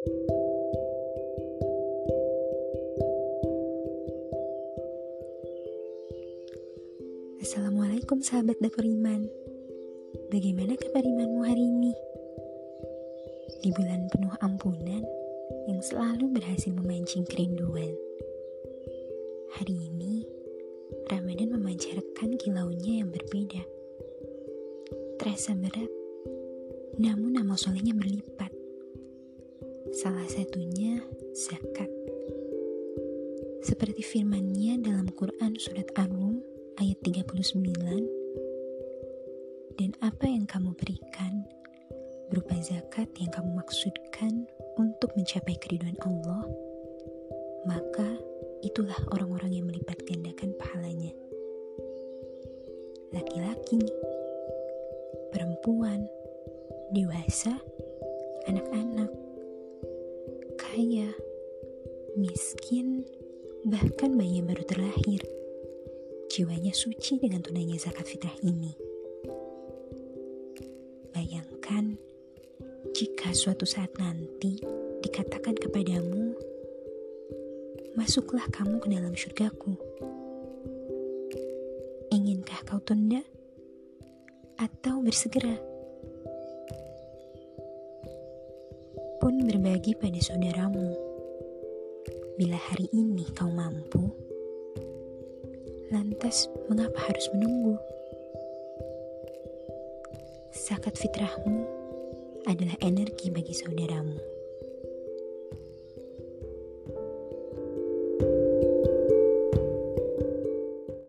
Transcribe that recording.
Assalamualaikum sahabat dapur iman. Bagaimana kabar imanmu hari ini? Di bulan penuh ampunan yang selalu berhasil memancing kerinduan. Hari ini Ramadan memancarkan kilaunya yang berbeda. Terasa berat Namun nama solehnya berlipat Salah satunya zakat. Seperti firmannya dalam Quran Surat Ar-Rum ayat 39 Dan apa yang kamu berikan berupa zakat yang kamu maksudkan untuk mencapai keriduan Allah Maka itulah orang-orang yang melipat gandakan pahalanya. Laki-laki, perempuan, dewasa, anak-anak, kaya, miskin, bahkan bayi yang baru terlahir. Jiwanya suci dengan tunainya zakat fitrah ini. Bayangkan jika suatu saat nanti dikatakan kepadamu, masuklah kamu ke dalam surgaku. Inginkah kau tunda atau bersegera? Pun berbagi pada saudaramu Bila hari ini kau mampu, lantas mengapa harus menunggu? Zakat fitrahmu adalah energi bagi saudaramu.